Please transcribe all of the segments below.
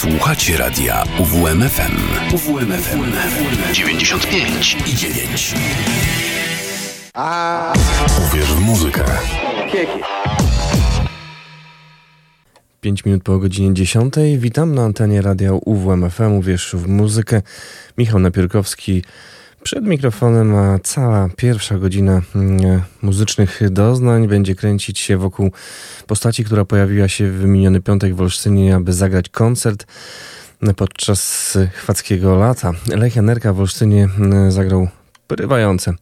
Słuchacie radia UWMFM. UWMFM 95 i 9. A Uwierz w muzykę. 5 minut po godzinie 10. Witam na antenie radia UWMFM. Uwierz w muzykę. Michał Napierkowski przed mikrofonem, a cała pierwsza godzina mm, muzycznych doznań będzie kręcić się wokół postaci, która pojawiła się w miniony piątek w Olsztynie, aby zagrać koncert podczas chwackiego lata. Lech Janerka w Olsztynie mm, zagrał porywające.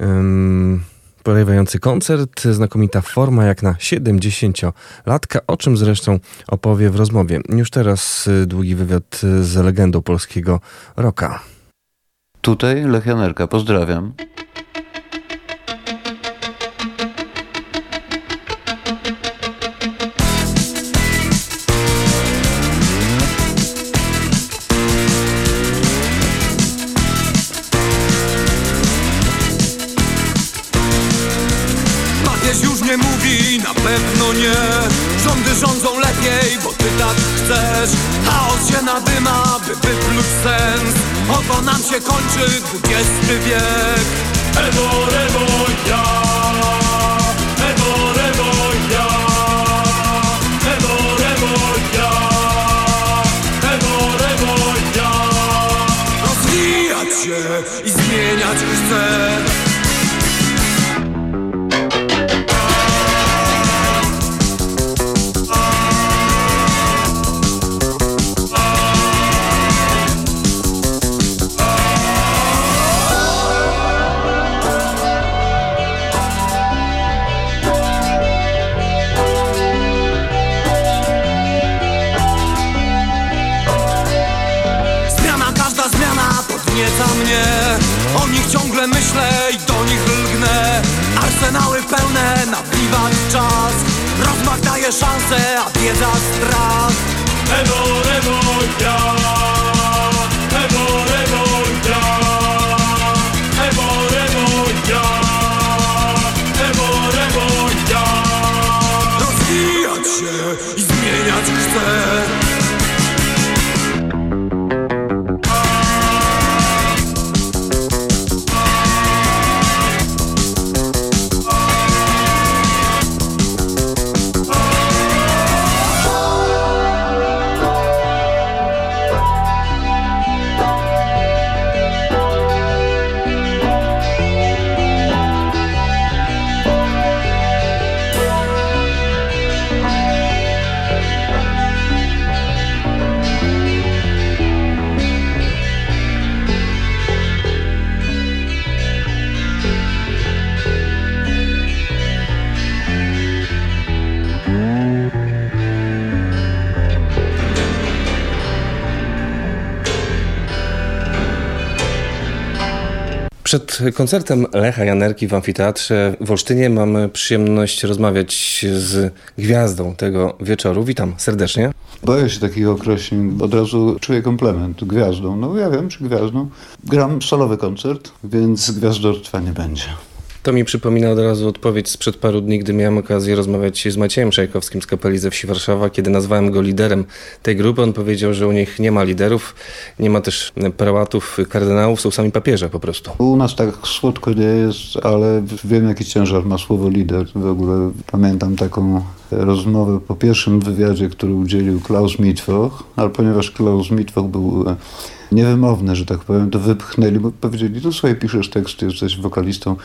Um, porywający koncert, znakomita forma jak na 70-latka, o czym zresztą opowie w rozmowie. Już teraz y, długi wywiad z legendą polskiego rocka. Tutaj Lechianerka, pozdrawiam. Się kończy XX wiek Ewo, koncertem Lecha Janerki w amfiteatrze w Olsztynie mamy przyjemność rozmawiać z gwiazdą tego wieczoru. Witam serdecznie. Boję się takich określeń, od razu czuję komplement gwiazdą. No ja wiem, czy gwiazdą. Gram solowy koncert, więc gwiazdorstwa nie będzie. To mi przypomina od razu odpowiedź sprzed paru dni, gdy miałem okazję rozmawiać z Maciejem Szajkowskim z kapeli ze wsi Warszawa, kiedy nazwałem go liderem tej grupy. On powiedział, że u nich nie ma liderów, nie ma też prałatów, kardynałów, są sami papieże po prostu. U nas tak słodko nie jest, ale wiem jaki ciężar ma słowo lider. W ogóle pamiętam taką rozmowę po pierwszym wywiadzie, który udzielił Klaus Mitwoch, ale ponieważ Klaus Mitwoch był e, niewymowny, że tak powiem, to wypchnęli, bo powiedzieli, no słuchaj, piszesz teksty, jesteś wokalistą,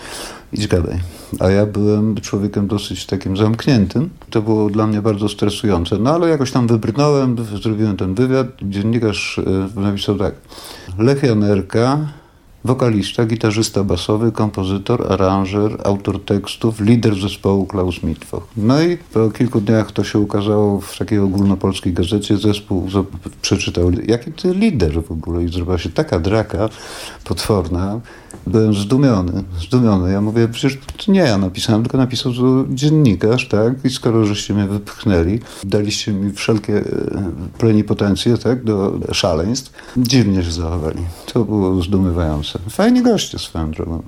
idź gadaj. A ja byłem człowiekiem dosyć takim zamkniętym. To było dla mnie bardzo stresujące. No ale jakoś tam wybrnąłem, zrobiłem ten wywiad. Dziennikarz e, napisał tak. Lech Janerka, wokalista, gitarzysta basowy, kompozytor, aranżer, autor tekstów, lider zespołu Klaus Mitwoch. No i po kilku dniach to się ukazało w takiej ogólnopolskiej gazecie. Zespół przeczytał, jaki ty lider w ogóle. I zrobiła się taka draka potworna. Byłem zdumiony, zdumiony. Ja mówię, przecież to nie ja napisałem, tylko napisał dziennikarz, tak? I skoro żeście mnie wypchnęli, daliście mi wszelkie e, plenipotencje, tak? Do szaleństw, dziwnie się zachowali. To było zdumiewające. Fajni goście swoją drogą.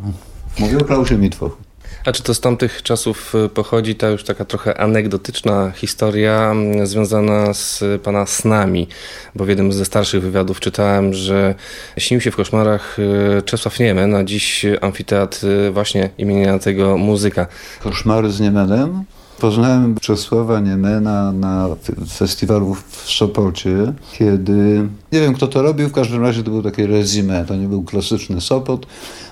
Mówię o Klausie Mitwochu. A czy to z tamtych czasów y, pochodzi ta już taka trochę anegdotyczna historia mm, związana z pana snami? Bo w jednym ze starszych wywiadów czytałem, że śnił się w koszmarach y, Czesław Niemen, a dziś amfiteatr y, właśnie imienia tego muzyka. Koszmary z Niemenem? Poznałem Czesława Niemena na festiwalu w Sopocie, kiedy, nie wiem kto to robił, w każdym razie to był takie rezime, to nie był klasyczny Sopot,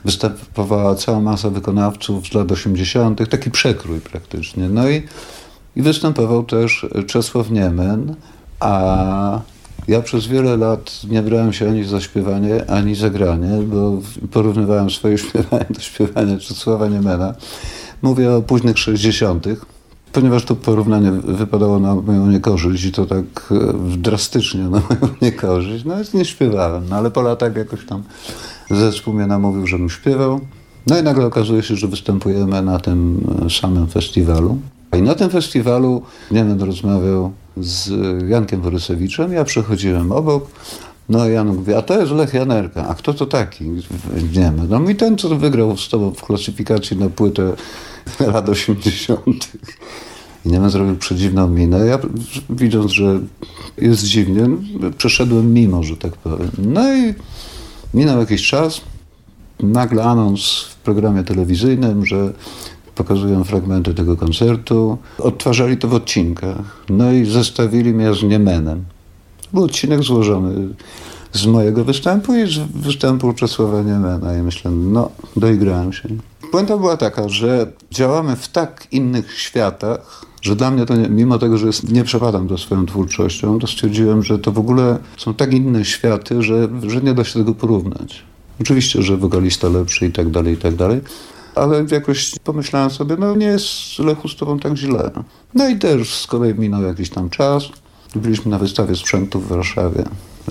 występowała cała masa wykonawców z lat 80., taki przekrój praktycznie. No i, i występował też Czesław Niemen, a ja przez wiele lat nie brałem się ani za śpiewanie, ani za granie, bo porównywałem swoje śpiewanie do śpiewania Czesława Niemena. Mówię o późnych 60., ponieważ to porównanie wypadało na moją niekorzyść i to tak e, drastycznie na moją niekorzyść, no więc nie śpiewałem. No ale po latach jakoś tam zespół mnie namówił, żebym śpiewał. No i nagle okazuje się, że występujemy na tym e, samym festiwalu. I na tym festiwalu Niemen rozmawiał z Jankiem Borysewiczem, ja przechodziłem obok, no i Jan mówi, a to jest Lech Janerka. A kto to taki? Nie No i ten, co wygrał z tobą w klasyfikacji na płytę lat 80. I Niemen zrobił przedziwną minę. Ja widząc, że jest dziwnie, przeszedłem mimo, że tak powiem. No i minął jakiś czas. Nagle anons w programie telewizyjnym, że pokazują fragmenty tego koncertu. Odtwarzali to w odcinkach. No i zestawili mnie z Niemenem. Był odcinek złożony z mojego występu i z występu Czesława Niemena. I myślę, no, doigrałem się. Puenta była taka, że działamy w tak innych światach, że dla mnie to, nie, mimo tego, że jest, nie przepadam do swoją twórczością, to stwierdziłem, że to w ogóle są tak inne światy, że, że nie da się tego porównać. Oczywiście, że wokalista lepszy i tak dalej, i tak dalej, ale jakoś pomyślałem sobie, no nie jest Lechu z tobą tak źle. No i też z kolei minął jakiś tam czas. Byliśmy na wystawie sprzętu w Warszawie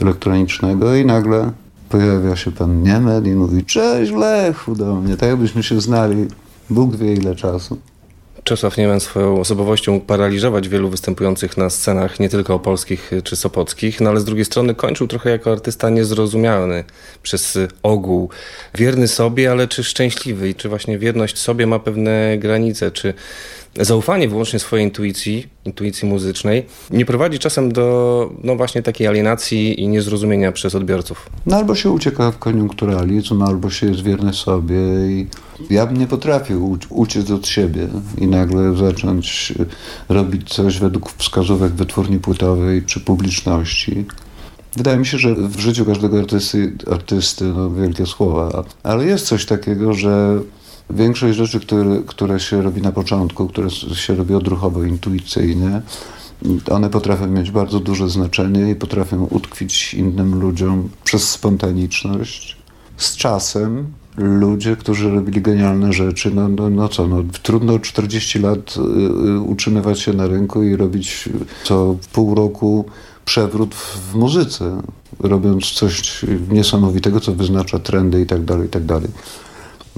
elektronicznego i nagle pojawia się pan Niemet i mówi cześć Lechu do mnie, tak jakbyśmy się znali Bóg wie ile czasu. Czesław Niemen swoją osobowością mógł paraliżować wielu występujących na scenach, nie tylko polskich czy sopockich, no ale z drugiej strony kończył trochę jako artysta niezrozumiany przez ogół. Wierny sobie, ale czy szczęśliwy i czy właśnie wierność sobie ma pewne granice, czy zaufanie wyłącznie swojej intuicji, intuicji muzycznej, nie prowadzi czasem do no właśnie takiej alienacji i niezrozumienia przez odbiorców. No albo się ucieka w koniunkturalizm, albo się jest wierny sobie i ja bym nie potrafił uciec od siebie i nagle zacząć robić coś według wskazówek wytwórni płytowej czy publiczności. Wydaje mi się, że w życiu każdego artysty, artysty no wielkie słowa, ale jest coś takiego, że Większość rzeczy, które, które się robi na początku, które się robi odruchowo, intuicyjnie, one potrafią mieć bardzo duże znaczenie i potrafią utkwić innym ludziom przez spontaniczność. Z czasem ludzie, którzy robili genialne rzeczy, no, no, no co, no, trudno 40 lat y, y, utrzymywać się na rynku i robić co pół roku przewrót w muzyce, robiąc coś niesamowitego, co wyznacza trendy i tak dalej, i tak dalej.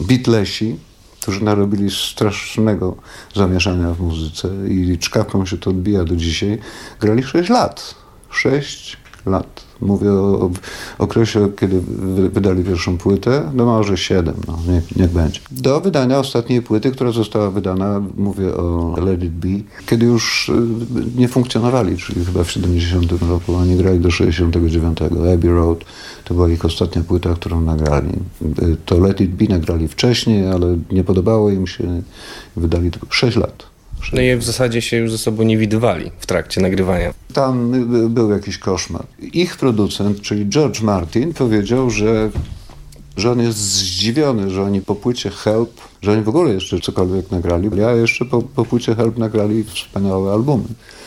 Beatlesi, którzy narobili strasznego zamieszania w muzyce i czkawką się to odbija do dzisiaj, grali 6 lat. 6 lat. Mówię o, okresie, kiedy wydali pierwszą płytę, no może siedem, no niech, niech będzie. Do wydania ostatniej płyty, która została wydana, mówię o Let It Be, kiedy już y, nie funkcjonowali, czyli chyba w 70 roku, oni grali do 69. Abbey Road to była ich ostatnia płyta, którą nagrali. Y, to Let It Be nagrali wcześniej, ale nie podobało im się, wydali tylko 6 lat. No i w zasadzie się już ze sobą nie widywali w trakcie nagrywania. Tam był jakiś koszmar. Ich producent, czyli George Martin, powiedział, że, że on jest zdziwiony, że oni po płycie Help, że oni w ogóle jeszcze cokolwiek nagrali. Ja jeszcze po, po płycie Help nagrali wspaniałe albumy.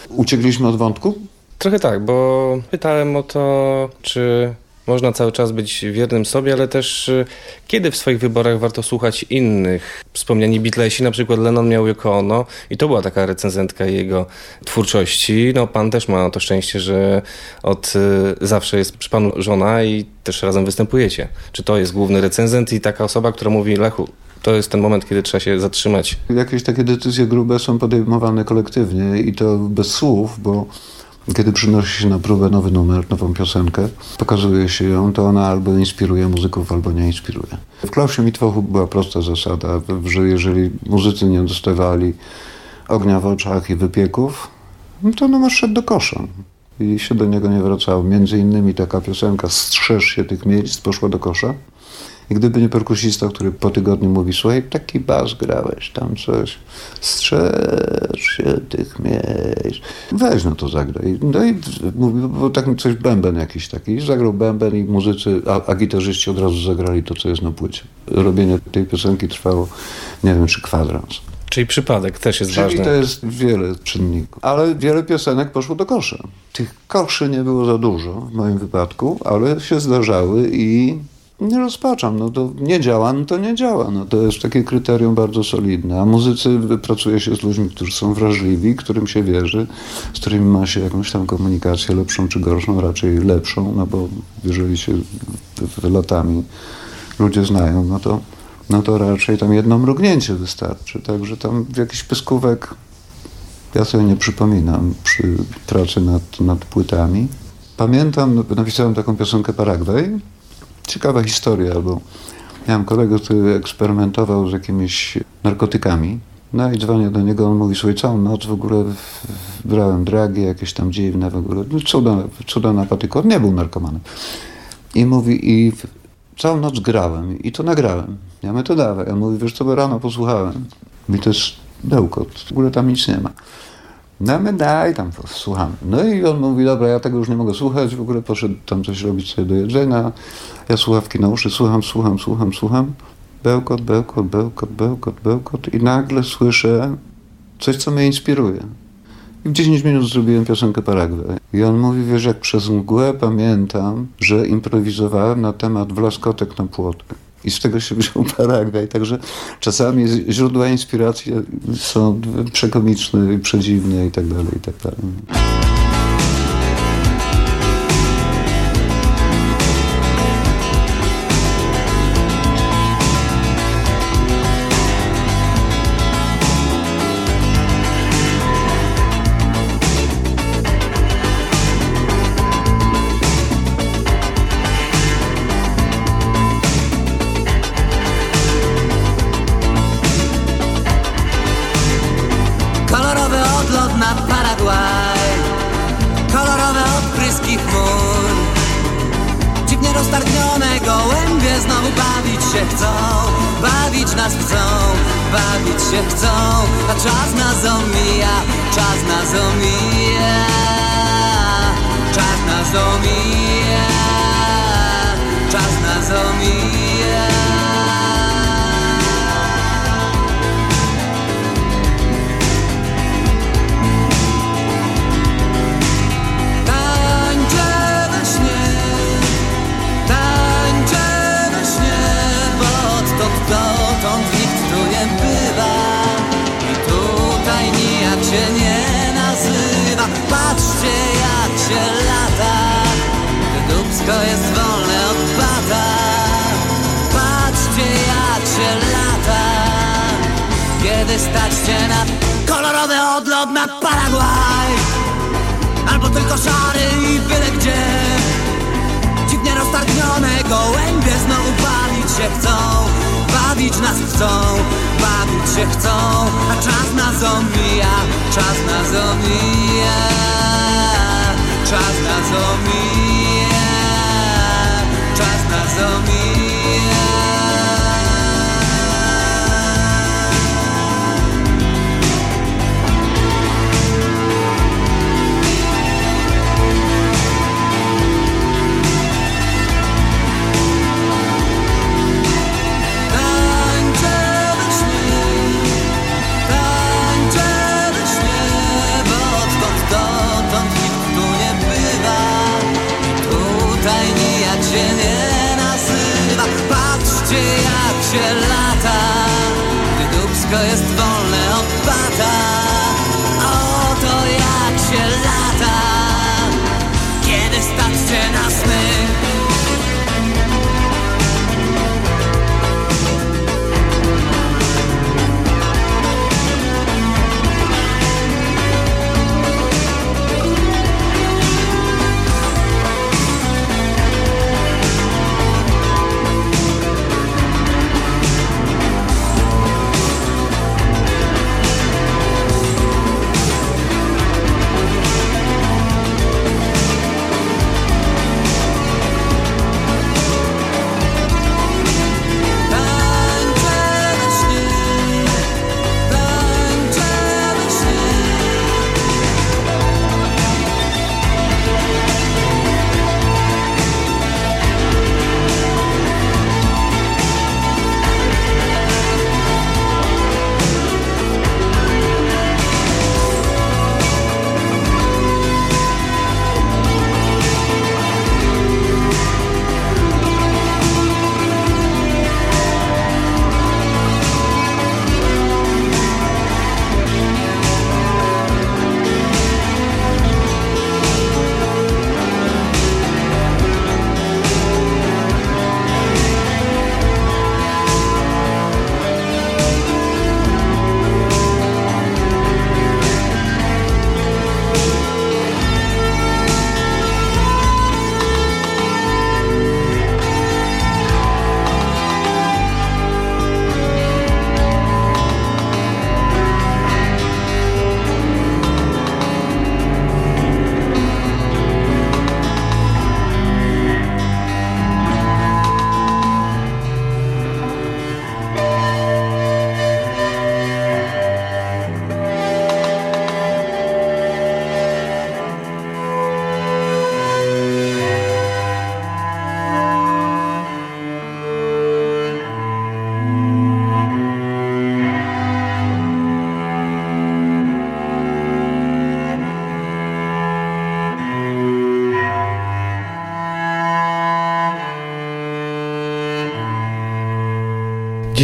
Uciekliśmy od wątku? Trochę tak, bo pytałem o to, czy można cały czas być wiernym sobie, ale też y, kiedy w swoich wyborach warto słuchać innych. Wspomniani Beatlesi, na przykład Lennon miał Yoko Ono i to była taka recenzentka jego twórczości. No pan też ma to szczęście, że od y, zawsze jest przy panu żona i też razem występujecie. Czy to jest główny recenzent i taka osoba, która mówi Lechu, to jest ten moment, kiedy trzeba się zatrzymać. Jakieś takie decyzje grube są podejmowane kolektywnie i to bez słów, bo Kiedy przynosi się na próbę nowy numer, nową piosenkę, pokazuje się ją, to ona albo inspiruje muzyków, albo nie inspiruje. W Klausie Mitwochu była prosta zasada, że jeżeli muzycy nie dostawali ognia w oczach i wypieków, no to numer szedł do kosza i się do niego nie wracało. Między innymi taka piosenka Strzeż się tych miejsc poszła do kosza. I gdyby nie perkusista, który po tygodniu mówi, słuchaj, taki bas grałeś, tam coś, strzeż się tych miejsc, weź no to zagraj. No i mówi, bo tak coś bęben jakiś taki, zagrał bęben i muzycy, a, a gitarzyści od razu zagrali to, co jest na płycie. Robienie tej piosenki trwało, nie wiem, czy kwadrans. Czyli przypadek też jest Czyli ważny. to jest wiele czynników. Ale wiele piosenek poszło do kosza. Tych koszy nie było za dużo w moim wypadku, ale się zdarzały i nie rozpaczam. No to nie działa, no to nie działa. No to jest takie kryterium bardzo solidne. A muzycy pracuje się z ludźmi, którzy są wrażliwi, którym się wierzy, z którymi ma się jakąś tam komunikację lepszą czy gorszą, raczej lepszą, no bo jeżeli się w- w- latami ludzie znają, no to no to raczej tam jedno mrugnięcie wystarczy. Także tam jakiś pyskówek ja sobie nie przypominam przy pracy nad, nad płytami. Pamiętam, napisałem taką piosenkę Paragwaj. Ciekawa historia, bo miałem kolegę, który eksperymentował z jakimiś narkotykami. No i dzwonię do niego, on mówi, słuchaj, całą noc w ogóle brałem dragi, jakieś tam dziwne w ogóle, no, cuda, cuda na patyku. On nie był narkomanem. I mówi, i całą noc grałem i to nagrałem. Ja mówię, to dawaj. Ja mówię, wiesz co, rano posłuchałem. Mi jest bełkot, w ogóle tam nic nie ma. No my daj tam, słuchamy. No i on mówi, dobra, ja tego już nie mogę słuchać, w ogóle poszedł tam coś robić sobie do jedzenia. Ja słuchawki na uszy, słucham, słucham, słucham, słucham. Bełkot, bełkot, bełkot, bełkot, bełkot i nagle słyszę coś, co mnie inspiruje. I w 10 minut zrobiłem piosenkę Paragwaj. I on mówi, wiesz, jak przez mgłę pamiętam, że improwizowałem na temat wlaskotek na płotek. I z tego się wziął Paragwaj. Także czasami źródła inspiracji są przekomiczne i przedziwne i tak dalej, i tak dalej.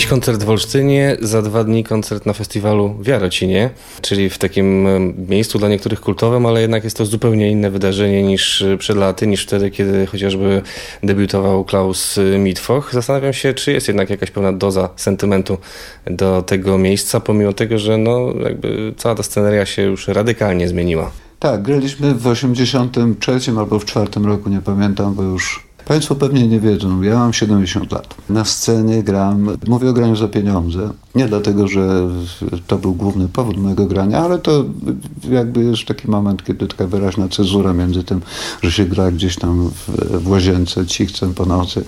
Koncert w Olsztynie, za dwa dni koncert na festiwalu w Jarocinie, czyli w takim miejscu dla niektórych kultowym, ale jednak jest to zupełnie inne wydarzenie niż przed laty, niż wtedy, kiedy chociażby debiutował Klaus Mitwoch. Zastanawiam się, czy jest jednak jakaś pełna doza sentymentu do tego miejsca, pomimo tego, że no, jakby cała ta sceneria się już radykalnie zmieniła. Tak, graliśmy w 83 albo w 4 roku, nie pamiętam, bo już Państwo pewnie nie wiedzą, ja mam 70 lat. Na scenie gram, mówię o graniu za pieniądze. Nie dlatego, że to był główny powód mojego grania, ale to jakby jest taki moment, kiedy taka wyraźna cezura między tym, że się gra gdzieś tam w, w łazience, cichcem po nocy,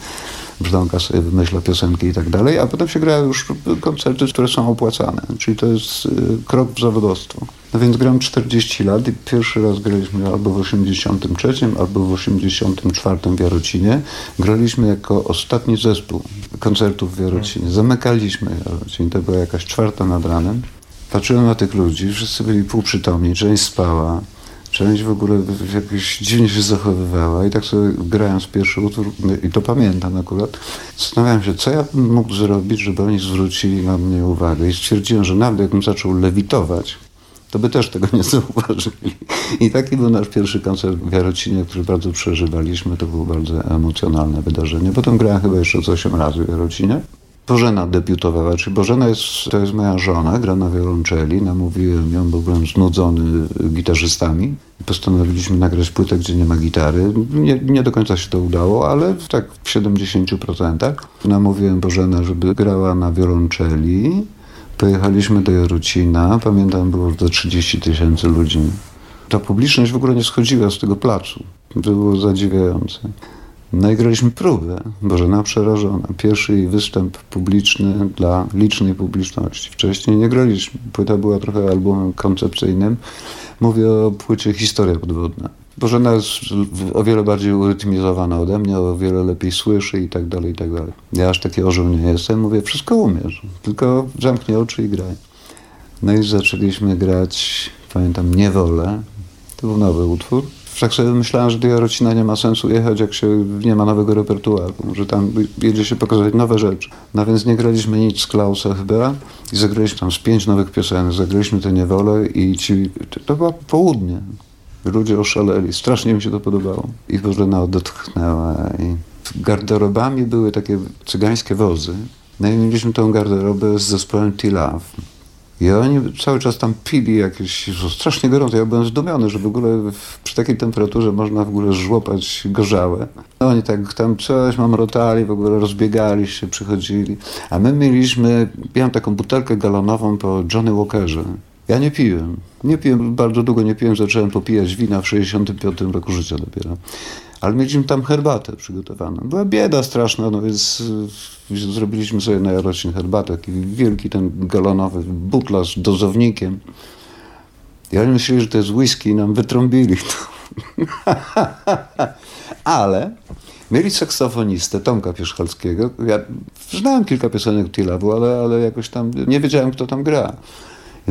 brzdąka sobie wymyśla piosenki i tak dalej, a potem się gra już koncerty, które są opłacane, czyli to jest y, krok w zawodowstwo. No więc gram 40 lat i pierwszy raz graliśmy albo w 83, albo w 84 w Jarocinie. Graliśmy jako ostatni zespół koncertów w Jarocinie. Zamykaliśmy Jarocin, to była jakaś czwarta nad ranem. Patrzyłem na tych ludzi, wszyscy byli półprzytomni, część spała. Część w ogóle jakoś dziwnie się zachowywała i tak sobie grając pierwszy utwór, i to pamiętam akurat, zastanawiałem się, co ja bym mógł zrobić, żeby oni zwrócili na mnie uwagę i stwierdziłem, że nawet jakbym zaczął lewitować, to by też tego nie zauważyli. I taki był nasz pierwszy koncert w Jarocinie, który bardzo przeżywaliśmy. To było bardzo emocjonalne wydarzenie. Potem grałem chyba jeszcze z 8 razy w Jarocinie. Bożena debiutowała, czyli Bożena jest, to jest moja żona, gra na wiolonczeli, namówiłem ją, bo byłem znudzony gitarzystami. Postanowiliśmy nagrać płytę, gdzie nie ma gitary. Nie, nie do końca się to udało, ale tak w 70%. Namówiłem Bożenę, żeby grała na wiolonczeli. Pojechaliśmy do Jarocina, pamiętam było do 30 tysięcy ludzi. Ta publiczność w ogóle nie schodziła z tego placu. To było zadziwiające. No i graliśmy próbę, Bożena przerażona. Pierwszy występ publiczny dla licznej publiczności. Wcześniej nie graliśmy. Płyta była trochę albumem koncepcyjnym. Mówię o płycie Historia podwodna. Bożena jest o wiele bardziej urytmizowana ode mnie, o wiele lepiej słyszy i tak dalej, i tak dalej. Ja aż taki orzeł nie jestem. Mówię, wszystko umiesz, tylko zamknij oczy i graj. No i zaczęliśmy grać, pamiętam, Niewolę. To był nowy utwór tak sobie myślałem, że do Jarocina nie ma sensu jechać, jak się nie ma nowego repertuaru, że tam jedzie się pokazać nowe rzeczy. No więc nie graliśmy nic z Klausa chyba i zagraliśmy tam z pięć nowych piosenek, zagraliśmy te niewole i ci, to było południe. Ludzie oszaleli, strasznie mi się to podobało. I Bożena odetchnęła i garderobami były takie cygańskie wozy. No i mieliśmy tą garderobę z zespołem T-Love. I oni cały czas tam pili jakieś, strasznie gorąco. Ja byłem zdumiony, że w ogóle przy takiej temperaturze można w ogóle żłopać gorzałe. No oni tak tam coś mamrotali, w ogóle rozbiegali się, przychodzili. A my mieliśmy, miałem taką butelkę galonową po Johnny Walkerze. Ja nie piłem. Nie piłem, bardzo długo nie piłem, zacząłem popijać wina w 65 roku życia dopiero ale mieliśmy tam herbatę przygotowaną. Była bieda straszna, no więc y, zrobiliśmy sobie na Jarocin herbatę, taki wielki ten galonowy butlarz z dozownikiem. I oni myśleli, że to jest whisky i nam wytrąbili to. ale mieli saksofonistę Tomka Pierzchalskiego. Ja znałem kilka piosenek Tilawu, ale, ale jakoś tam nie wiedziałem, kto tam gra.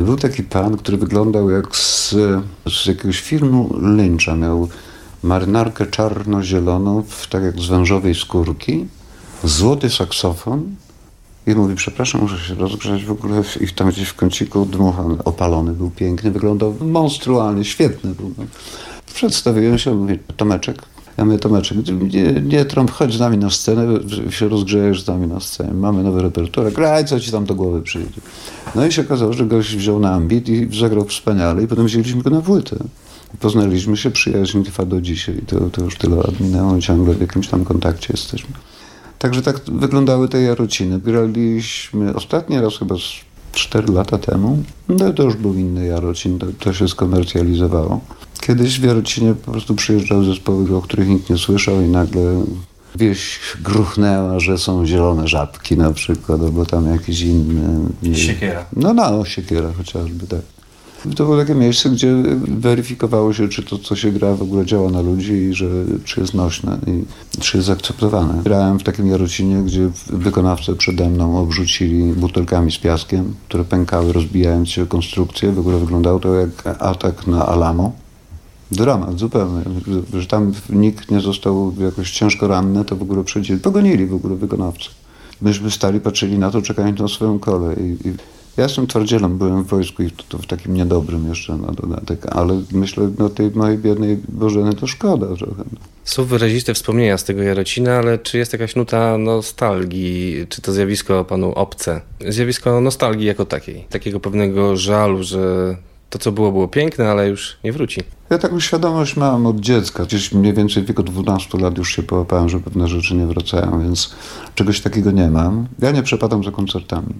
Był taki pan, który wyglądał jak z, z jakiegoś filmu Lyncha. Miał marynarkę czarno-zieloną, tak jak z wężowej skórki, złoty saksofon i mówi, przepraszam, muszę się rozgrzać w ogóle i tam gdzieś w kąciku dmuchany, opalony był piękny, wyglądał monstrualnie, świetny był. Przedstawiłem się, mówię, Tomeczek, ja mówię, Tomeczek, nie, nie trąb, chodź z nami na scenę, się rozgrzejesz z nami na scenie. Mamy nowy repertuar, graj, co ci tam do głowy przyjdzie. No i się okazało, że gość wziął na ambit i zagrał wspaniale i potem wzięliśmy go na płytę. Poznaliśmy się, przyjaźń trwa do dzisiaj. To, to już tyle lat minęło ciągle w jakimś tam kontakcie jesteśmy. Także tak wyglądały te Jarociny. Graliśmy ostatni raz chyba 4 lata temu. No to już był inny Jarocin, to, to się skomercjalizowało. Kiedyś w Jarocinie po prostu przyjeżdżały zespoły, o których nikt nie słyszał i nagle wieś gruchnęła, że są zielone żabki na przykład, albo tam jakiś inny... Siekiera. No, no, siekiera chociażby, tak. To było takie miejsce, gdzie weryfikowało się, czy to, co się gra, w ogóle działa na ludzi i że, czy jest nośne i czy jest akceptowane. Grałem w takim Jarocinie, gdzie wykonawcy przede mną obrzucili butelkami z piaskiem, które pękały, rozbijając się konstrukcję. W ogóle wyglądało to jak atak na Alamo. Dramat zupełnie, że tam nikt nie został jakoś ciężko ranny, to w ogóle przecież pogonili w ogóle wykonawcę. myśmy stali, patrzyli na to, czekając na swoją kolej. I, i ja jestem twardzielem, byłem w wojsku i to, to w takim niedobrym jeszcze na dodatek, ale myślę, no tej mojej biednej Bożeny to szkoda trochę. Są wyraziste wspomnienia z tego Jarocina, ale czy jest jakaś nuta nostalgii? Czy to zjawisko panu obce? Zjawisko nostalgii jako takiej, takiego pewnego żalu, że to, co było, było piękne, ale już nie wróci. Ja taką świadomość mam od dziecka. Gdzieś mniej więcej w wieku 12 lat już się połapałem, że pewne rzeczy nie wracają, więc czegoś takiego nie mam. Ja nie przepadam za koncertami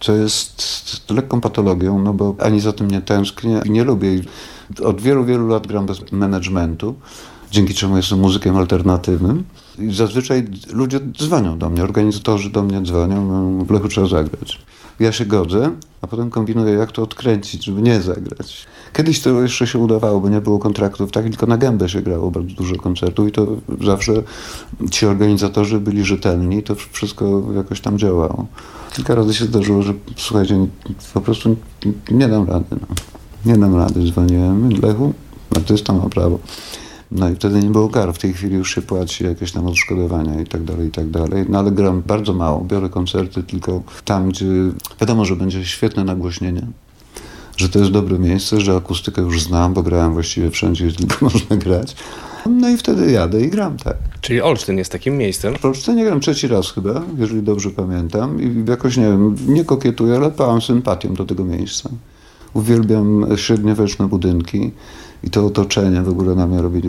co jest lekką patologią, no bo ani za tym nie tęsknię i nie lubię. Od wielu, wielu lat gram bez managementu, dzięki czemu jestem muzykiem alternatywnym. I zazwyczaj ludzie dzwonią do mnie, organizatorzy do mnie dzwonią, no, w Lechu trzeba zagrać. Ja się godzę, a potem kombinuję, jak to odkręcić, żeby nie zagrać. Kiedyś to jeszcze się udawało, bo nie było kontraktów, tak tylko na gębę się grało bardzo dużo koncertów i to zawsze ci organizatorzy byli rzetelni, to wszystko jakoś tam działało. Kilka razy się zdarzyło, że słuchajcie, po prostu nie dam rady. No. Nie dam rady, dzwoniłem Lechu, artysta ma prawo. No i wtedy nie było kar. W tej chwili już się płaci jakieś tam odszkodowania i tak dalej, i tak dalej. No ale gram bardzo mało. Biorę koncerty tylko tam, gdzie wiadomo, że będzie świetne nagłośnienie, że to jest dobre miejsce, że akustykę już znam, bo grałem właściwie wszędzie, gdzie tylko można grać. No i wtedy jadę i gram, tak. Czyli Olsztyn jest takim miejscem? W Olsztynie gram trzeci raz chyba, jeżeli dobrze pamiętam. I jakoś, nie wiem, nie kokietuję, ale pałam sympatią do tego miejsca. Uwielbiam średniowieczne budynki i to otoczenie w ogóle na mnie robi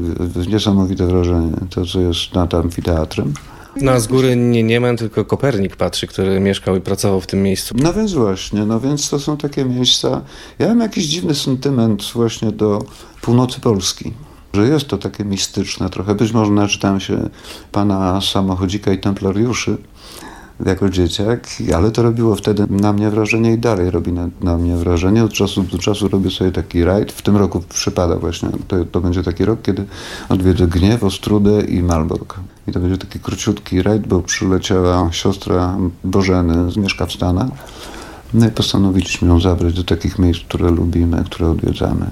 niesamowite wrażenie. To, co jest nad amfiteatrem. No z góry nie Nieman, tylko Kopernik patrzy, który mieszkał i pracował w tym miejscu. No więc właśnie, no więc to są takie miejsca. Ja mam jakiś dziwny sentyment właśnie do północy Polski że jest to takie mistyczne trochę. Być może naczytałem się pana samochodzika i templariuszy jako dzieciak, ale to robiło wtedy na mnie wrażenie i dalej robi na, na mnie wrażenie. Od czasu do czasu robię sobie taki rajd. W tym roku przypada właśnie, to, to będzie taki rok, kiedy odwiedzę Gniew, Ostrudę i Malbork. I to będzie taki króciutki rajd, bo przyleciała siostra Bożeny, mieszka w Stanach. No i postanowiliśmy ją zabrać do takich miejsc, które lubimy, które odwiedzamy.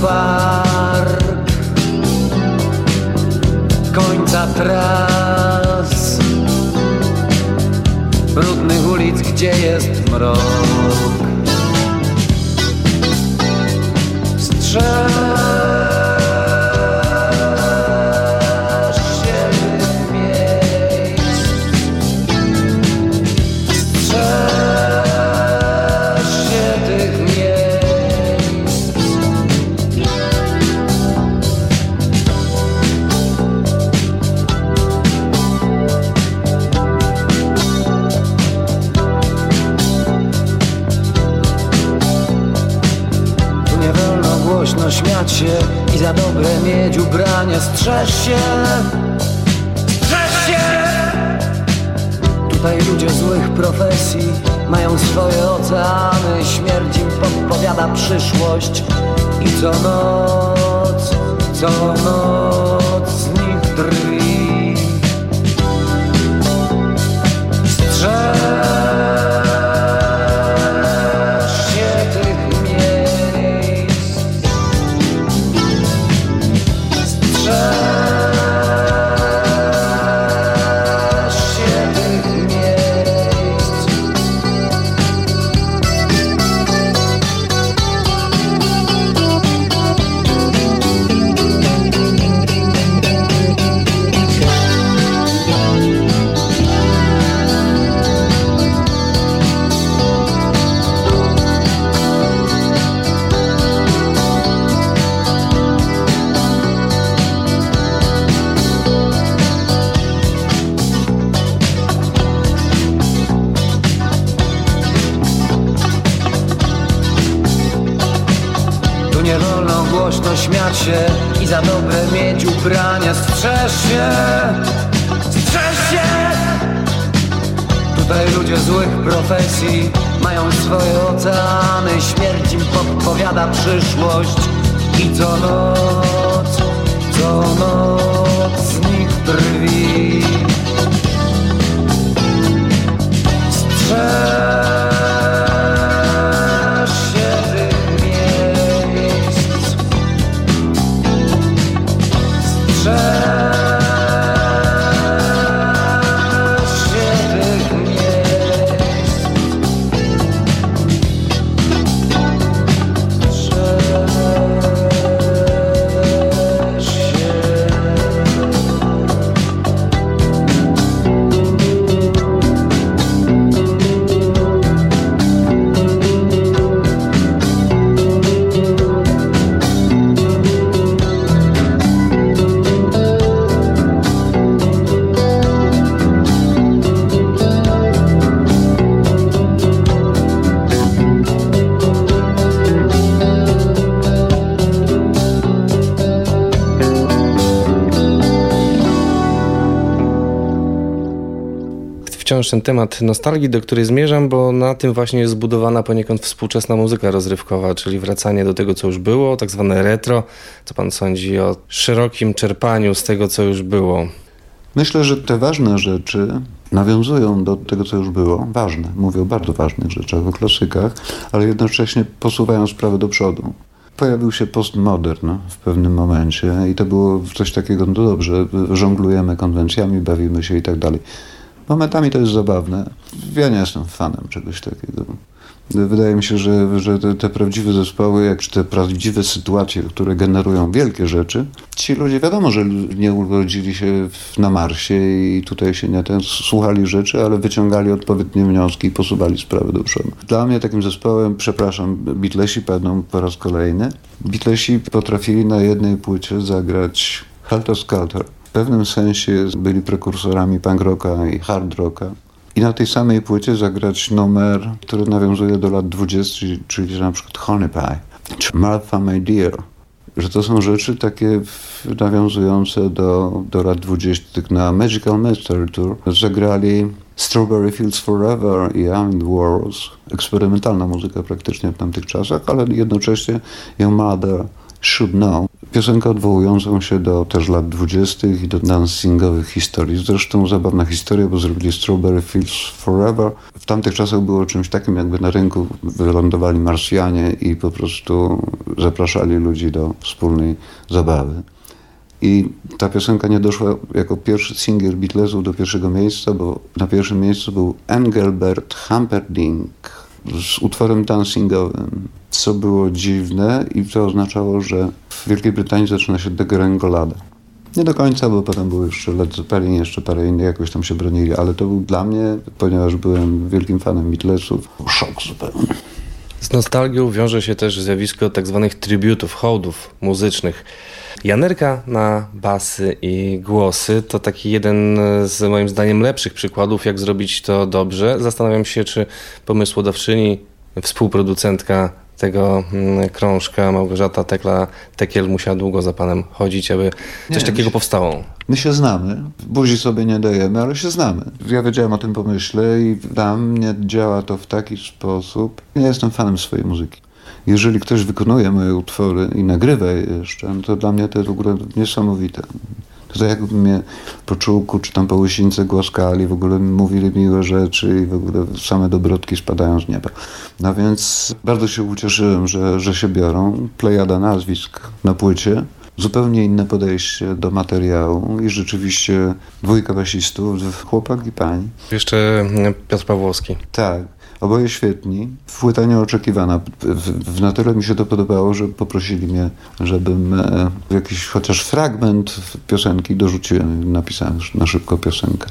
park. Końca tras. Brudnych ulic, gdzie jest mrok? Strzel Strzeż się, się. Tutaj ludzie złych profesji mają swoje oceany. Śmierć im podpowiada przyszłość. I co noc, co noc z nich drwi się i za dobre mieć ubrania. Strzeż się, strzeż się. Tutaj ludzie złych profesji mają swoje oceany. Śmierć im podpowiada przyszłość i co noc, co noc z nich drwi Strzeż wciąż ten temat nostalgii, do której zmierzam, bo na tym właśnie jest zbudowana poniekąd współczesna muzyka rozrywkowa, czyli wracanie do tego, co już było, tak zwane retro. Co pan sądzi o szerokim czerpaniu z tego, co już było? Myślę, że te ważne rzeczy nawiązują do tego, co już było. Ważne, mówię o bardzo ważnych rzeczach, o klasykach, ale jednocześnie posuwają sprawę do przodu pojawił się postmodern w pewnym momencie i to było coś takiego, no dobrze, żonglujemy konwencjami, bawimy się i tak dalej. Momentami to jest zabawne. Ja nie jestem fanem czegoś takiego. Wydaje mi się, że, że te, te, prawdziwe zespoły, jak te prawdziwe sytuacje, które generują wielkie rzeczy, ci ludzie wiadomo, że nie urodzili się na Marsie i tutaj się nie ten, słuchali rzeczy, ale wyciągali odpowiednie wnioski i posuwali sprawę do przodu. Dla mnie takim zespołem, przepraszam, Beatlesi będą po raz kolejny. Beatlesi potrafili na jednej płycie zagrać Helter Skelter w pewnym sensie byli prekursorami punk rocka i hard rocka. I na tej samej płycie zagrać numer, który nawiązuje do lat 20, czyli na przykład Honey Pie, czy Martha My Dear. Że to są rzeczy takie nawiązujące do, do lat 20. Na Magical Mystery Tour zagrali Strawberry Fields Forever i I'm the Wars. Eksperymentalna muzyka praktycznie w tamtych czasach, ale jednocześnie Your Mother Should Know. Piosenka odwołującą się do też lat dwudziestych i do dancingowych historii. Zresztą zabawna historia, bo zrobili Strawberry Fields Forever. W tamtych czasach było czymś takim, jakby na rynku wylądowali Marsjanie i po prostu zapraszali ludzi do wspólnej zabawy. I ta piosenka nie doszła jako pierwszy singiel Beatlesów do pierwszego miejsca, bo na pierwszym miejscu był Engelbert Humperdinck z utworem dancingowym co było dziwne i to oznaczało, że w Wielkiej Brytanii zaczyna się degrengolada. Nie do końca, bo potem był jeszcze Led Zeppelin, jeszcze parę innych jakoś tam się bronili, ale to był dla mnie, ponieważ byłem wielkim fanem Beatlesów, szok zupełny. Z nostalgią wiąże się też zjawisko tak zwanych tributów, hołdów muzycznych. Janerka na basy i głosy to taki jeden z moim zdaniem lepszych przykładów, jak zrobić to dobrze. Zastanawiam się, czy pomysłodawczyni, współproducentka tego mm, krążka Małgorzata Tekla Tekiel musiała długo za panem chodzić, aby coś nie, takiego powstało. My się znamy, buzi sobie nie dajemy, ale się znamy. Ja wiedziałem o tym pomyśle i dla mnie działa to w taki sposób. Ja jestem fanem swojej muzyki jeżeli ktoś wykonuje moje utwory i nagrywa je jeszcze, no to dla mnie to jest w ogóle niesamowite. To tak jakby mnie po czułku czy tam po łysińce głaskali, w ogóle mówili miłe rzeczy i w ogóle same dobrotki spadają z nieba. No więc bardzo się ucieszyłem, że, że się biorą. Plejada nazwisk na płycie zupełnie inne podejście do materiału i rzeczywiście dwójka basistów, chłopak i pani. Jeszcze Piotr Pawłowski. Tak. Oboje świetni. Płyta nieoczekiwana. W, w naturze mi się to podobało, że poprosili mnie, żebym e, jakiś chociaż fragment piosenki dorzuciłem. Napisałem na szybko piosenkę.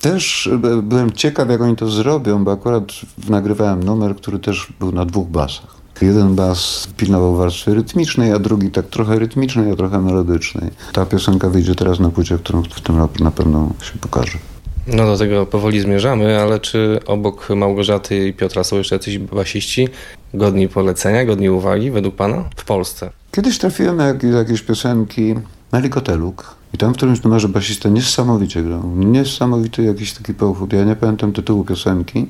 Też e, byłem ciekaw, jak oni to zrobią, bo akurat nagrywałem numer, który też był na dwóch basach. Jeden bas pilnował warstwy rytmicznej, a drugi tak trochę rytmicznej, a trochę melodycznej. Ta piosenka wyjdzie teraz na płycie, którą w tym roku na pewno się pokaże. No do tego powoli zmierzamy, ale czy obok Małgorzaty i Piotra są jeszcze jacyś basiści godni polecenia, godni uwagi według Pana w Polsce? Kiedyś trafiłem na jakieś piosenki Meli Koteluk i tam w którymś numerze basista niesamowicie grał. Niesamowity jakiś taki pochód. Ja nie pamiętam tytułu piosenki,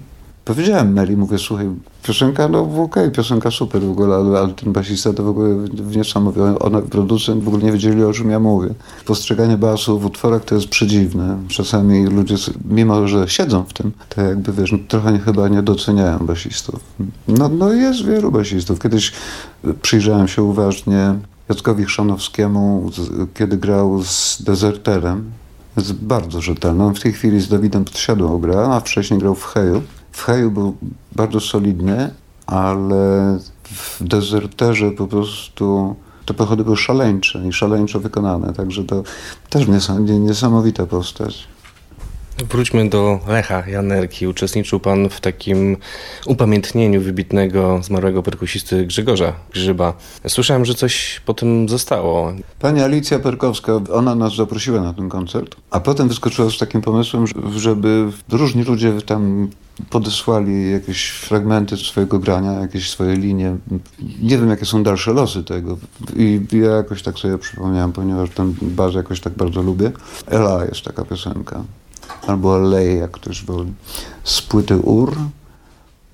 Powiedziałem Meli, mówię, słuchaj, piosenka, no okej, okay, piosenka super w ogóle, ale, ale ten basista to w ogóle niesamowite. Ona, producent w ogóle nie wiedzieli, o czym ja mówię. Postrzeganie basu w utworach to jest przedziwne. Czasami ludzie, mimo że siedzą w tym, to jakby, wiesz, no, trochę chyba nie doceniają basistów. No, no jest wielu basistów. Kiedyś przyjrzałem się uważnie Jackowi Chrzanowskiemu, kiedy grał z Deserterem. Jest bardzo rzetelny. On w tej chwili z Dawidem Podsiadłą gra, a wcześniej grał w Heju. W Heju był bardzo solidny, ale w dezerterze po prostu te pochody były szaleńcze i szaleńczo wykonane, także to też niesamowita postać. Wróćmy do Lecha Janerki. Uczestniczył pan w takim upamiętnieniu wybitnego zmarłego perkusisty Grzegorza Grzyba. Słyszałem, że coś po tym zostało. Pani Alicja Perkowska, ona nas zaprosiła na ten koncert, a potem wyskoczyła z takim pomysłem, żeby różni ludzie tam podesłali jakieś fragmenty swojego grania, jakieś swoje linie. Nie wiem, jakie są dalsze losy tego. I ja jakoś tak sobie przypomniałem, ponieważ ten baz jakoś tak bardzo lubię. Ela jest taka piosenka albo Alej, jak ktoś woli, z płyty UR.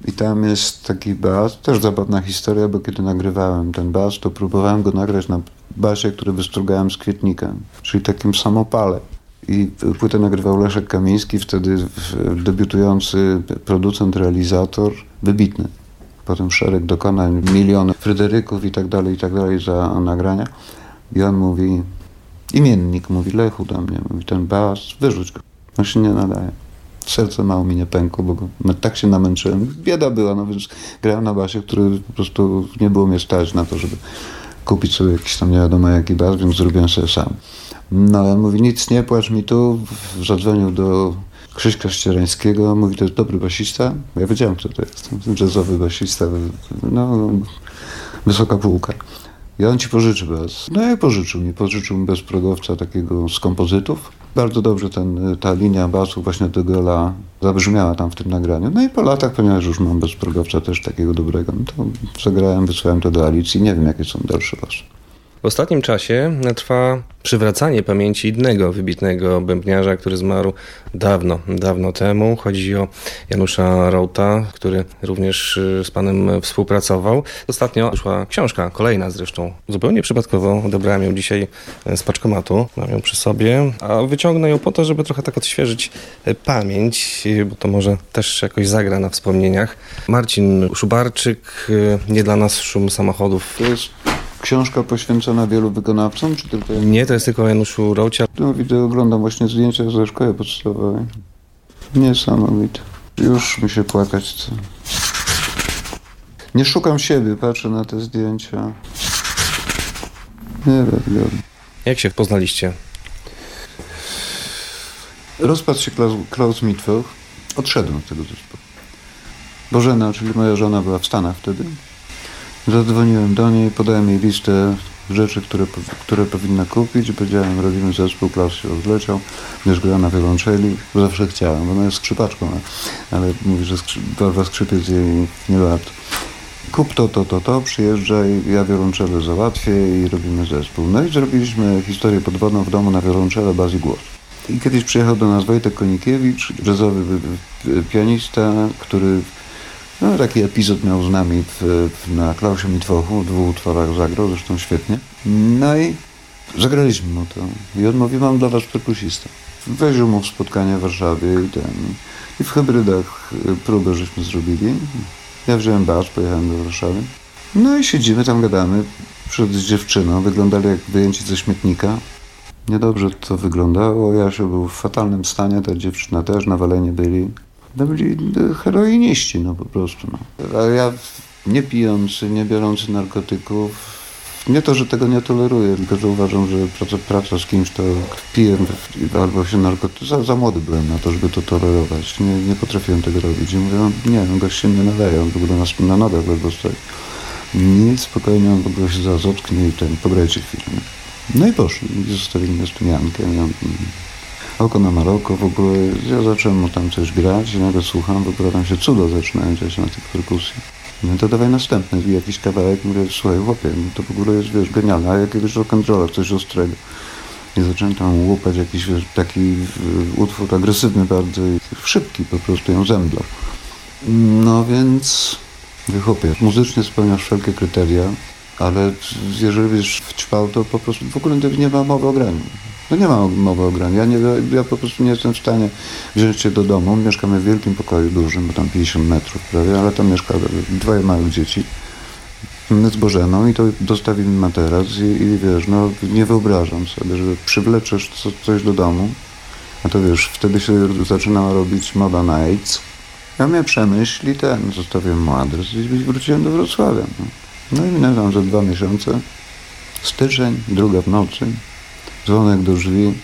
I tam jest taki bas, też zabawna historia, bo kiedy nagrywałem ten bas, to próbowałem go nagrać na basie, który wystrugałem z kwietnika, czyli takim samopale. I płytę nagrywał Leszek Kamiński, wtedy debiutujący producent, realizator, wybitny. Potem szereg dokonań, miliony Fryderyków i tak dalej, i tak dalej za nagrania. I on mówi, imiennik mówi, Lechu do mnie, mówi, ten bas, wyrzuć go. On się nie nadaje. Serce mało mi nie pękło, bo no, tak się namęczyłem. Bieda była, no więc grałem na basie, który po prostu nie było mnie stać na to, żeby kupić sobie jakiś tam nie wiadomo jaki bas, więc zrobiłem sobie sam. No ale mówi, nic nie płacz mi tu. Zadzwonił do Krzyśka Ścierańskiego, mówi, to jest dobry basista. Ja wiedziałem, kto to jest. Jazzowy basista, no, wysoka półka. I on ci pożyczy bez. No i pożyczył mi. Pożyczył mi bezprogowca takiego z kompozytów. Bardzo dobrze ten, ta linia basu właśnie do Gola zabrzmiała tam w tym nagraniu. No i po latach, ponieważ już mam bezprogowca też takiego dobrego, no to zagrałem, wysłałem to do Alicji. Nie wiem, jakie są dalsze losy. W ostatnim czasie trwa przywracanie pamięci innego wybitnego bębniarza, który zmarł dawno, dawno temu. Chodzi o Janusza Rauta, który również y, z panem współpracował. Ostatnio wyszła książka, kolejna zresztą. Zupełnie przypadkowo odebrałem ją dzisiaj y, z paczkomatu, mam ją przy sobie, a wyciągnę ją po to, żeby trochę tak odświeżyć y, pamięć, bo to może też jakoś zagra na wspomnieniach. Marcin Szubarczyk, Nie dla nas szum samochodów. Książka poświęcona wielu wykonawcom, czy tylko... Nie, to jest tylko Januszu Raucia. No widzę, oglądam właśnie zdjęcia ze szkoły podstawowej. Niesamowite. Już mi się płakać chce. Nie szukam siebie, patrzę na te zdjęcia. Nie wiem. Jak się poznaliście? Rozpadł się Klaus, Klaus Mitwoch. Odszedłem z tego zespołu. Bożena, czyli moja żona była w Stanach wtedy. Zadzwoniłem do niej, podałem jej listę rzeczy, które, które powinna kupić. Powiedziałem, robimy zespół, Klaus się rozleciał, będziesz grała na wiolonczeli, zawsze chciałem, ona jest skrzypaczką, ale mówi, że skrzy, barwa skrzypiec jej nie warto. kup to, to, to, to, przyjeżdżaj, ja wiolonczelę załatwię i robimy zespół. No i zrobiliśmy historię podwodną w domu na wiolonczelę, baz i głos. I kiedyś przyjechał do nas Wojtek Konikiewicz, jazzowy pianista, który no, taki epizod miał z nami w, w, na Klausie Mitwochu, w dwóch utworach zagrał, zresztą świetnie. No i zagraliśmy mu to. I on mam dla was perkusistę. Weźmiemy mu w spotkanie w Warszawie i ten... I w hybrydach próbę żeśmy zrobili. Ja wziąłem bas, pojechałem do Warszawy. No i siedzimy tam, gadamy. Przed dziewczyną, wyglądali jak wyjęci ze śmietnika. Niedobrze to wyglądało. Jasiu był w fatalnym stanie, ta dziewczyna też, nawaleni byli. No byli heroiniści, no po prostu. No. A ja nie pijący, nie biorący narkotyków, nie to, że tego nie toleruję, tylko że uważam, że praca, praca z kimś, to piję albo się narkotyk... Za, za młody byłem na to, żeby to tolerować. Nie, nie potrafiłem tego robić. I mówię, no, nie, no gość się nie naleje, on w ogóle na, na nogach ledwo stoi. Nie, spokojnie, on w ogóle się za zotknie i ten, pograjcie chwilę. No i poszli, i zostawili mnie z tym Jankiem. Ja, oko na Maroko, w ogóle ja zacząłem mu tam coś grać i nagle słucham, w ogóle tam się cudo zaczynają dziać na tych perkusji. No to dawaj następny, jakiś kawałek, mówię, słuchaj, chłopie, no to w ogóle jest, wiesz, genialne, a jakiegoś rock'n'rolla, coś ostrego. I zacząłem tam łupać jakiś wiesz, taki utwór agresywny bardzo szybki po prostu ją zemdlał. No więc, chłopie, muzycznie spełniasz wszelkie kryteria, ale jeżeli wiesz w ćpał, to po prostu w ogóle nie ma mowy o. No nie ma mowy o. Ja, nie, ja po prostu nie jestem w stanie wziąć się do domu. Mieszkamy w wielkim pokoju dużym, bo tam 50 metrów prawie, ale tam mieszka dwoje małych dzieci z Bożeną i to dostawili materac i, i wiesz, no nie wyobrażam sobie, że przywleczesz co, coś do domu, a to wiesz, wtedy się zaczynała robić moda na AIDS. Ja miałem przemyśl i ten, zostawiłem mu adres i wróciłem do Wrocławia. No, no i tam za dwa miesiące. Styczeń, druga w nocy, dzwonek do drzwi,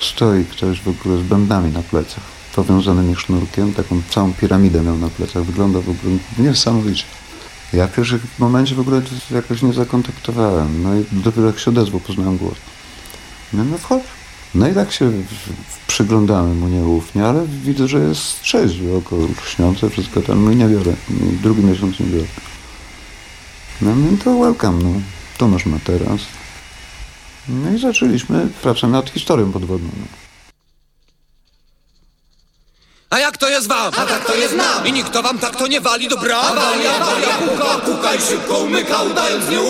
stoi ktoś w ogóle z bębnami na plecach, powiązanymi sznurkiem, taką całą piramidę miał na plecach, wygląda w ogóle niesamowicie. Ja w pierwszym momencie w ogóle jakoś nie zakontaktowałem, no i dopiero jak się odezwał, poznałem głos. No, no wchodź. No i tak się przyglądamy mu nieufnie, ale widzę, że jest trzeźwy, około śniące, wszystko tam, no i nie biorę, drugi miesiąc nie biorę. No, no to welcome, no. To masz materac, no i zaczęliśmy pracę nad historią podwodną. A jak to jest wam? A tak to jest nam! I nikt to wam tak to nie wali, dobra? Awaria, awaria, puka, puka i szybko umyka, udając nie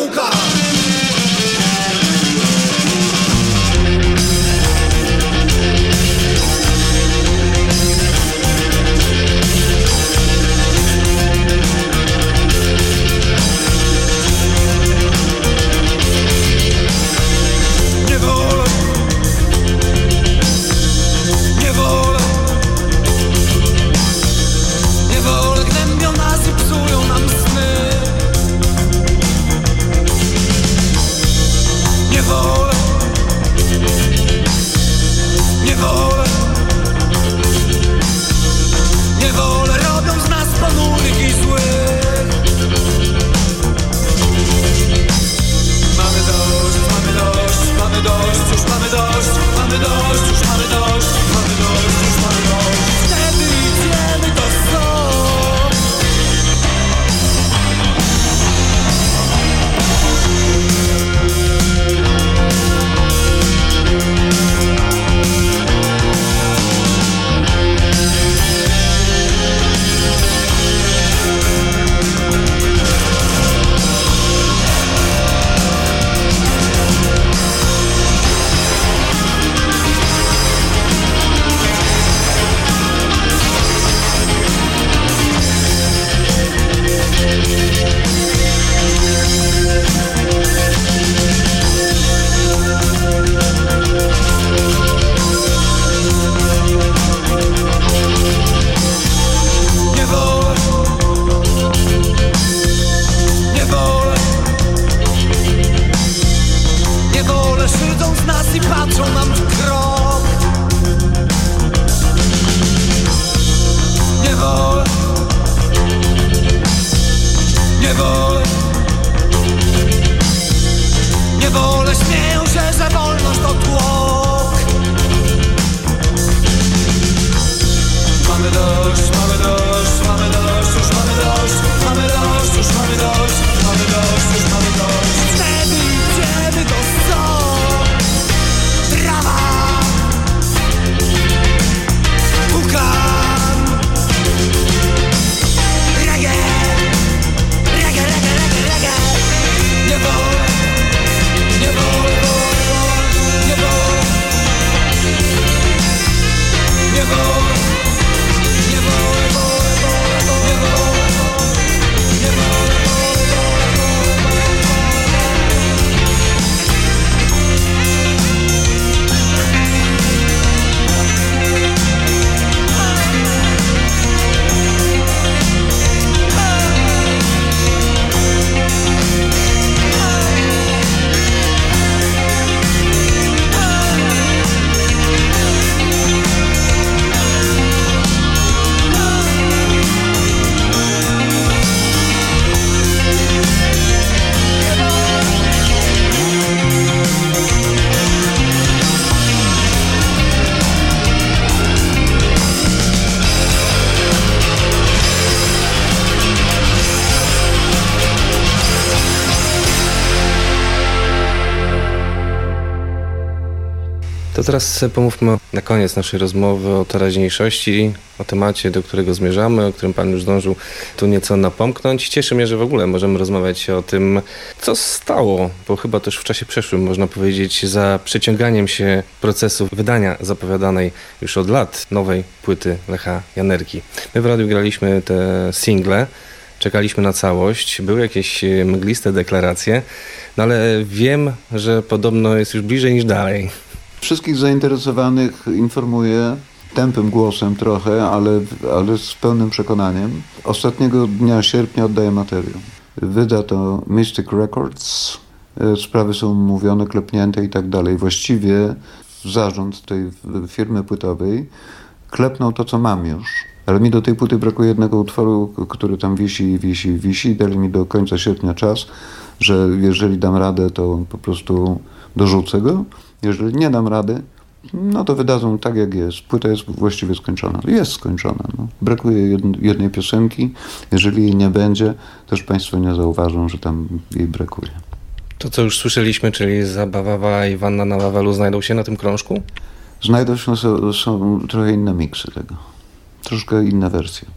Teraz pomówmy na koniec naszej rozmowy o teraźniejszości, o temacie, do którego zmierzamy, o którym Pan już zdążył tu nieco napomknąć. Cieszy mnie, że w ogóle możemy rozmawiać o tym, co stało, bo chyba też w czasie przeszłym, można powiedzieć, za przeciąganiem się procesu wydania zapowiadanej już od lat nowej płyty Lecha Janerki. My w radiu graliśmy te single, czekaliśmy na całość, były jakieś mgliste deklaracje, no ale wiem, że podobno jest już bliżej niż dalej. Wszystkich zainteresowanych informuję tępym głosem trochę, ale, ale z pełnym przekonaniem. Ostatniego dnia sierpnia oddaję materiał. Wyda to Mystic Records. E, sprawy są mówione, klepnięte i tak dalej. Właściwie zarząd tej firmy płytowej klepnął to, co mam już. Ale mi do tej płyty brakuje jednego utworu, który tam wisi, wisi, wisi. Dali mi do końca sierpnia czas, że jeżeli dam radę, to po prostu dorzucę go. Jeżeli nie dam rady, no to wydadzą tak jak jest. Płyta jest właściwie skończona. Jest skończona. No. Brakuje jednej piosenki. Jeżeli jej nie będzie, też Państwo nie zauważą, że tam jej brakuje. To, co już słyszeliśmy, czyli Zabawa i Wanna na Wawelu znajdą się na tym krążku? Znajdą się, są, są trochę inne miksy tego. Troszkę inne wersje.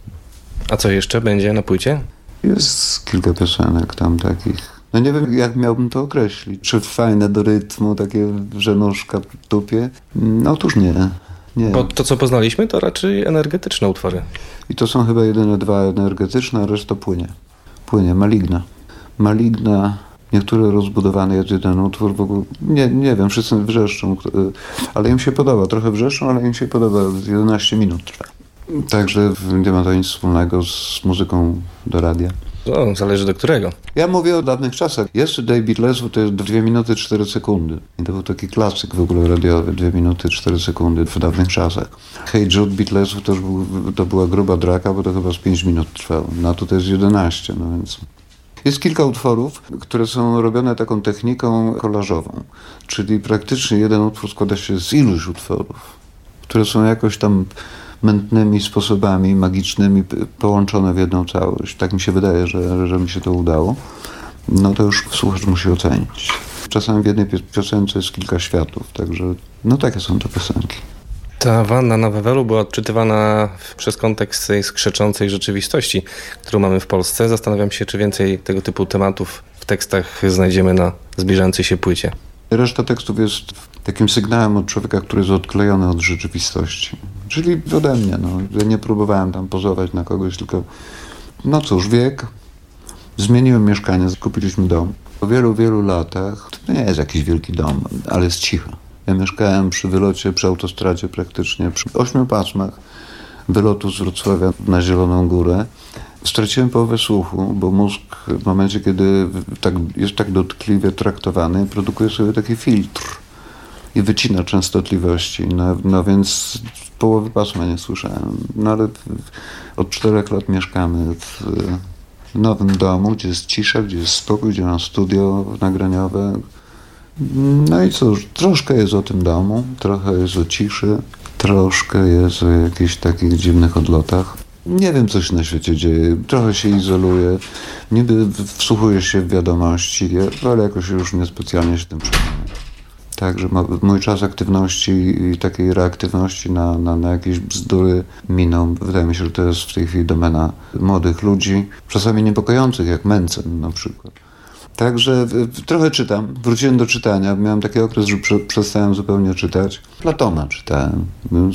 A co jeszcze będzie na płycie? Jest kilka piosenek tam takich no nie wiem, jak miałbym to określić. Czy fajne do rytmu, takie, że nóżka w dupie? No otóż nie. nie. Bo to, co poznaliśmy, to raczej energetyczne utwory. I to są chyba jedyne dwa energetyczne, a reszta płynie. Płynie, maligna. Maligna, niektóre rozbudowane jest jeden utwór, w ogóle, nie, nie wiem, wszyscy wrzeszczą, ale im się podoba, trochę wrzeszczą, ale im się podoba, 11 minut trwa. Także nie ma to nic wspólnego z muzyką do radia. No, zależy do którego. Ja mówię o dawnych czasach. Yesterday Beatlesów to jest 2 minuty 4 sekundy. I to był taki klasyk w ogóle radiowy, 2 minuty 4 sekundy w dawnych czasach. Hey Jude Beatlesów to, był, to była gruba draka, bo to chyba z 5 minut trwało. No a to jest 11, no więc... Jest kilka utworów, które są robione taką techniką kolażową, czyli praktycznie jeden utwór składa się z iluś utworów, które są jakoś tam mętnymi sposobami magicznymi połączone w jedną całość. Tak mi się wydaje, że, że mi się to udało. No to już słuchacz musi ocenić. Czasami w jednej piosence jest kilka światów, także no takie są te piosenki. Ta wanna na Wawelu była odczytywana przez kontekst tej skrzeczącej rzeczywistości, którą mamy w Polsce. Zastanawiam się, czy więcej tego typu tematów w tekstach znajdziemy na zbliżającej się płycie. Reszta tekstów jest takim sygnałem od człowieka, który jest odklejony od rzeczywistości. Czyli ode mnie. No. Ja nie próbowałem tam pozować na kogoś, tylko no cóż, wiek. Zmieniłem mieszkanie, kupiliśmy dom. Po wielu, wielu latach, to nie jest jakiś wielki dom, ale jest cicho. Ja mieszkałem przy wylocie, przy autostradzie praktycznie, przy ośmiu pasmach wylotu z Wrocławia na Zieloną Górę. Straciłem połowę słuchu, bo mózg w momencie, kiedy tak, jest tak dotkliwie traktowany, produkuje sobie taki filtr i wycina częstotliwości. No, no więc połowy pasma nie słyszałem. No ale od czterech lat mieszkamy w, nowym domu, gdzie jest cisza, gdzie jest spokój, gdzie mam studio nagraniowe. No i cóż, troszkę jest o tym domu, trochę jest o ciszy, troszkę jest o jakichś takich dziwnych odlotach. Nie wiem, co się na świecie dzieje. Trochę się izoluję. Niby wsłuchuję się w wiadomości, ale jakoś już niespecjalnie się tym przejmuję. Także mój czas aktywności i takiej reaktywności na, na, na jakieś bzdury minął. Wydaje mi się, że to jest w tej chwili domena młodych ludzi, czasami niepokojących, jak Mencen na przykład. Także trochę czytam. Wróciłem do czytania. Miałem taki okres, że prze, przestałem zupełnie czytać. Platona czytałem. Byłem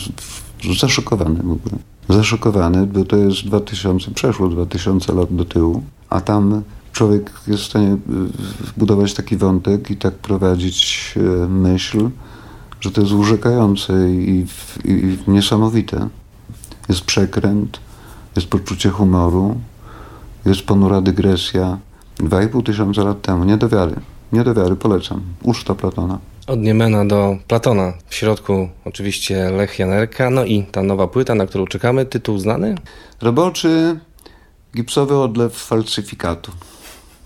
zaszokowany w ogóle. Zaszokowany, bo to jest 2000, przeszło 2000 lat do tyłu, a tam człowiek jest w stanie budować taki wątek i tak prowadzić e, myśl, że to jest urzekające i, i, i niesamowite. Jest przekręt, jest poczucie humoru, jest ponura dygresja. Dwa i pół tysiąca lat temu, nie do wiary. Nie do wiary, polecam. Uczta Platona. Od Niemena do Platona. W środku oczywiście Lech Janerka, no i ta nowa płyta, na którą czekamy. Tytuł znany? Roboczy gipsowy odlew falsyfikatu.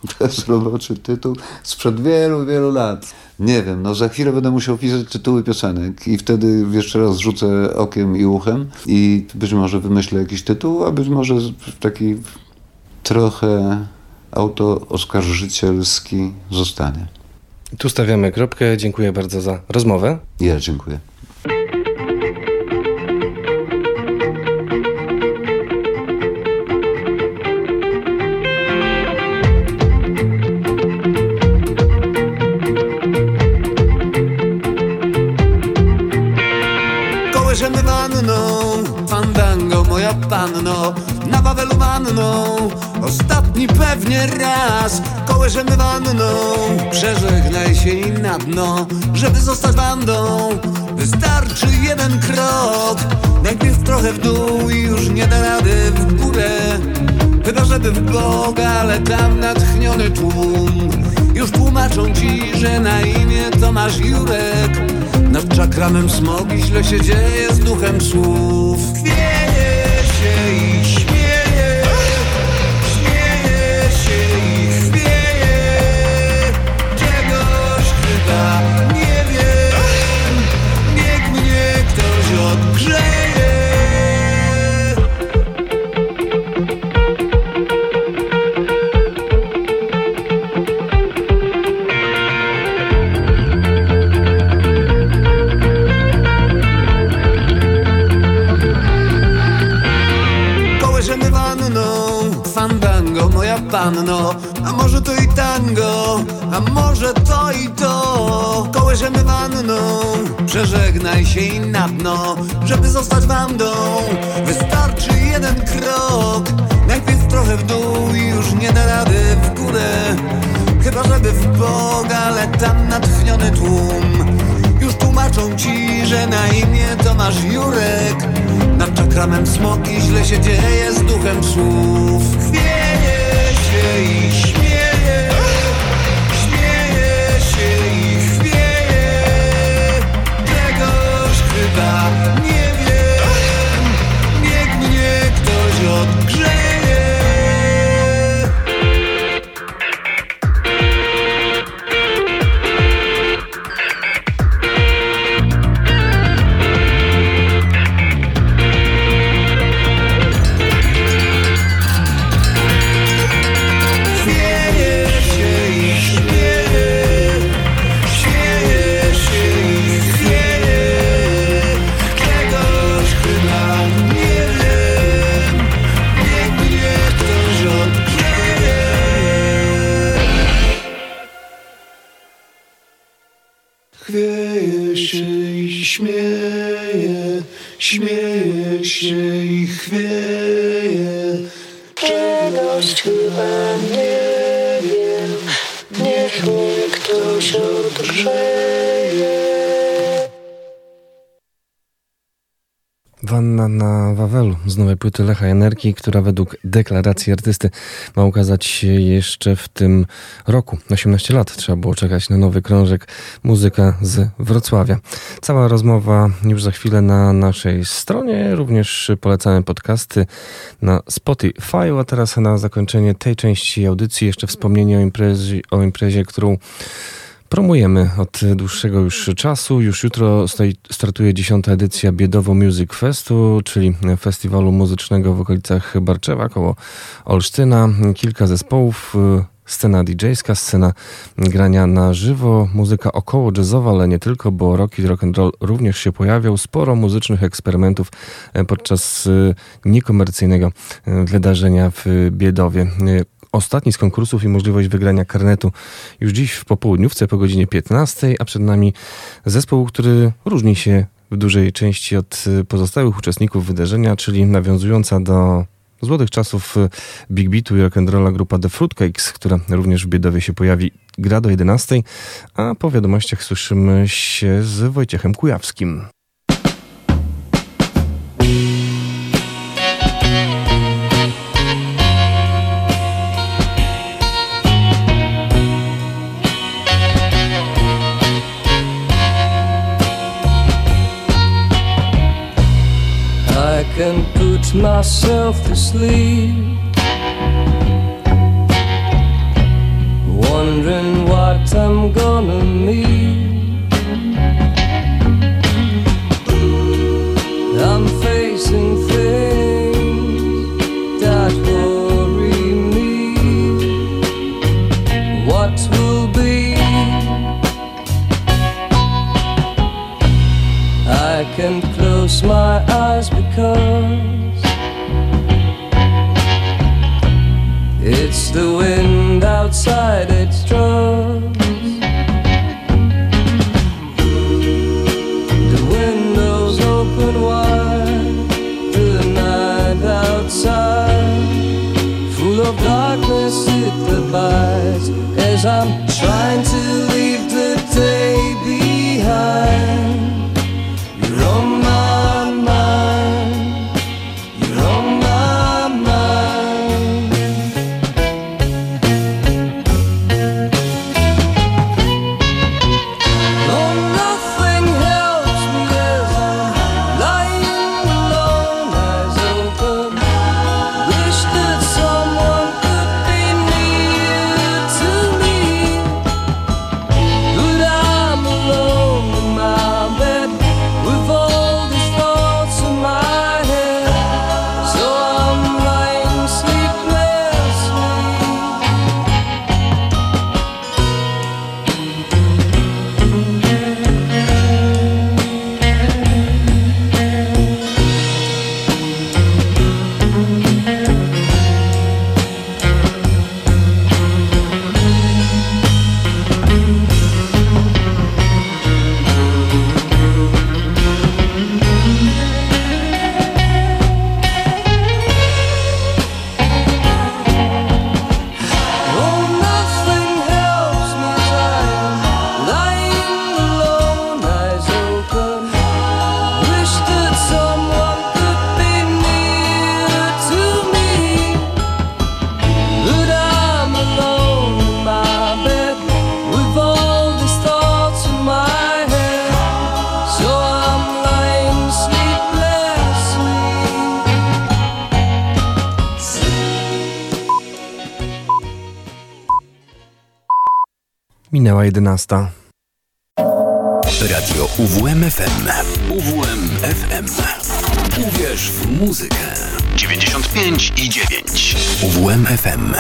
To jest roboczy tytuł sprzed wielu, wielu lat. Nie wiem, no za chwilę będę musiał pisać tytuły piosenek i wtedy jeszcze raz rzucę okiem i uchem i być może wymyślę jakiś tytuł, a być może taki trochę autooskarżycielski zostanie. Tu stawiamy kropkę. Dziękuję bardzo za rozmowę. Ja dziękuję. Pewnie raz. Kołyszemy wanną Przeżegnaj się i na dno. Żeby zostać bandą Wystarczy jeden krok. Najpierw trochę w dół i już nie da rady w górę. Chyba żeby w Boga, ale tam natchniony tłum. Już tłumaczą ci, że na imię to masz Jurek. Nad czakramem smogi źle się dzieje z duchem słów A może to i tango A może to i to. Kołyszemy wanną Przeżegnaj się i na dno. Żeby zostać bandą Wystarczy jeden krok. Najpierw trochę w dół i już nie da rady w górę. Chyba żeby w Boga, ale tam natchniony tłum. Już tłumaczą ci, że na imię to masz Jurek. Nad czakramem smoki źle się dzieje z duchem słów się i śmieje. Śmieje się i chwieje. Czegoś chyba nie Na Wawelu z nowej płyty Lecha Energii, która według deklaracji artysty ma ukazać się jeszcze w tym roku. 18 lat trzeba było czekać na nowy krążek Muzyka z Wrocławia. Cała rozmowa już za chwilę na naszej stronie. Również polecamy podcasty na Spotify. A teraz na zakończenie tej części audycji jeszcze wspomnienie o imprezie, o imprezie którą Promujemy od dłuższego już czasu. Już jutro startuje dziesiąta edycja Biedowo Music Festu, czyli festiwalu muzycznego w okolicach Barczewa koło Olsztyna. Kilka zespołów, scena DJ-ska, scena grania na żywo, muzyka około jazzowa, ale nie tylko, bo rock i rock and roll również się pojawiał. Sporo muzycznych eksperymentów podczas niekomercyjnego wydarzenia w Biedowie. Ostatni z konkursów i możliwość wygrania karnetu już dziś w popołudniówce po godzinie 15, a przed nami zespół, który różni się w dużej części od pozostałych uczestników wydarzenia, czyli nawiązująca do złotych czasów Big Beatu i rock'n'rolla grupa The Fruitcakes, która również w Biedowie się pojawi, gra do 11, a po wiadomościach słyszymy się z Wojciechem Kujawskim. Myself to sleep. Wondering what I'm gonna meet. I'm facing things that worry me. What will be? I can close my eyes because its drums. The windows open wide the night outside, full of darkness at the bar. Minęła 11. Radio UWMFM. UWMFM. Uwierz w muzykę. 95 i 9. UWMFM.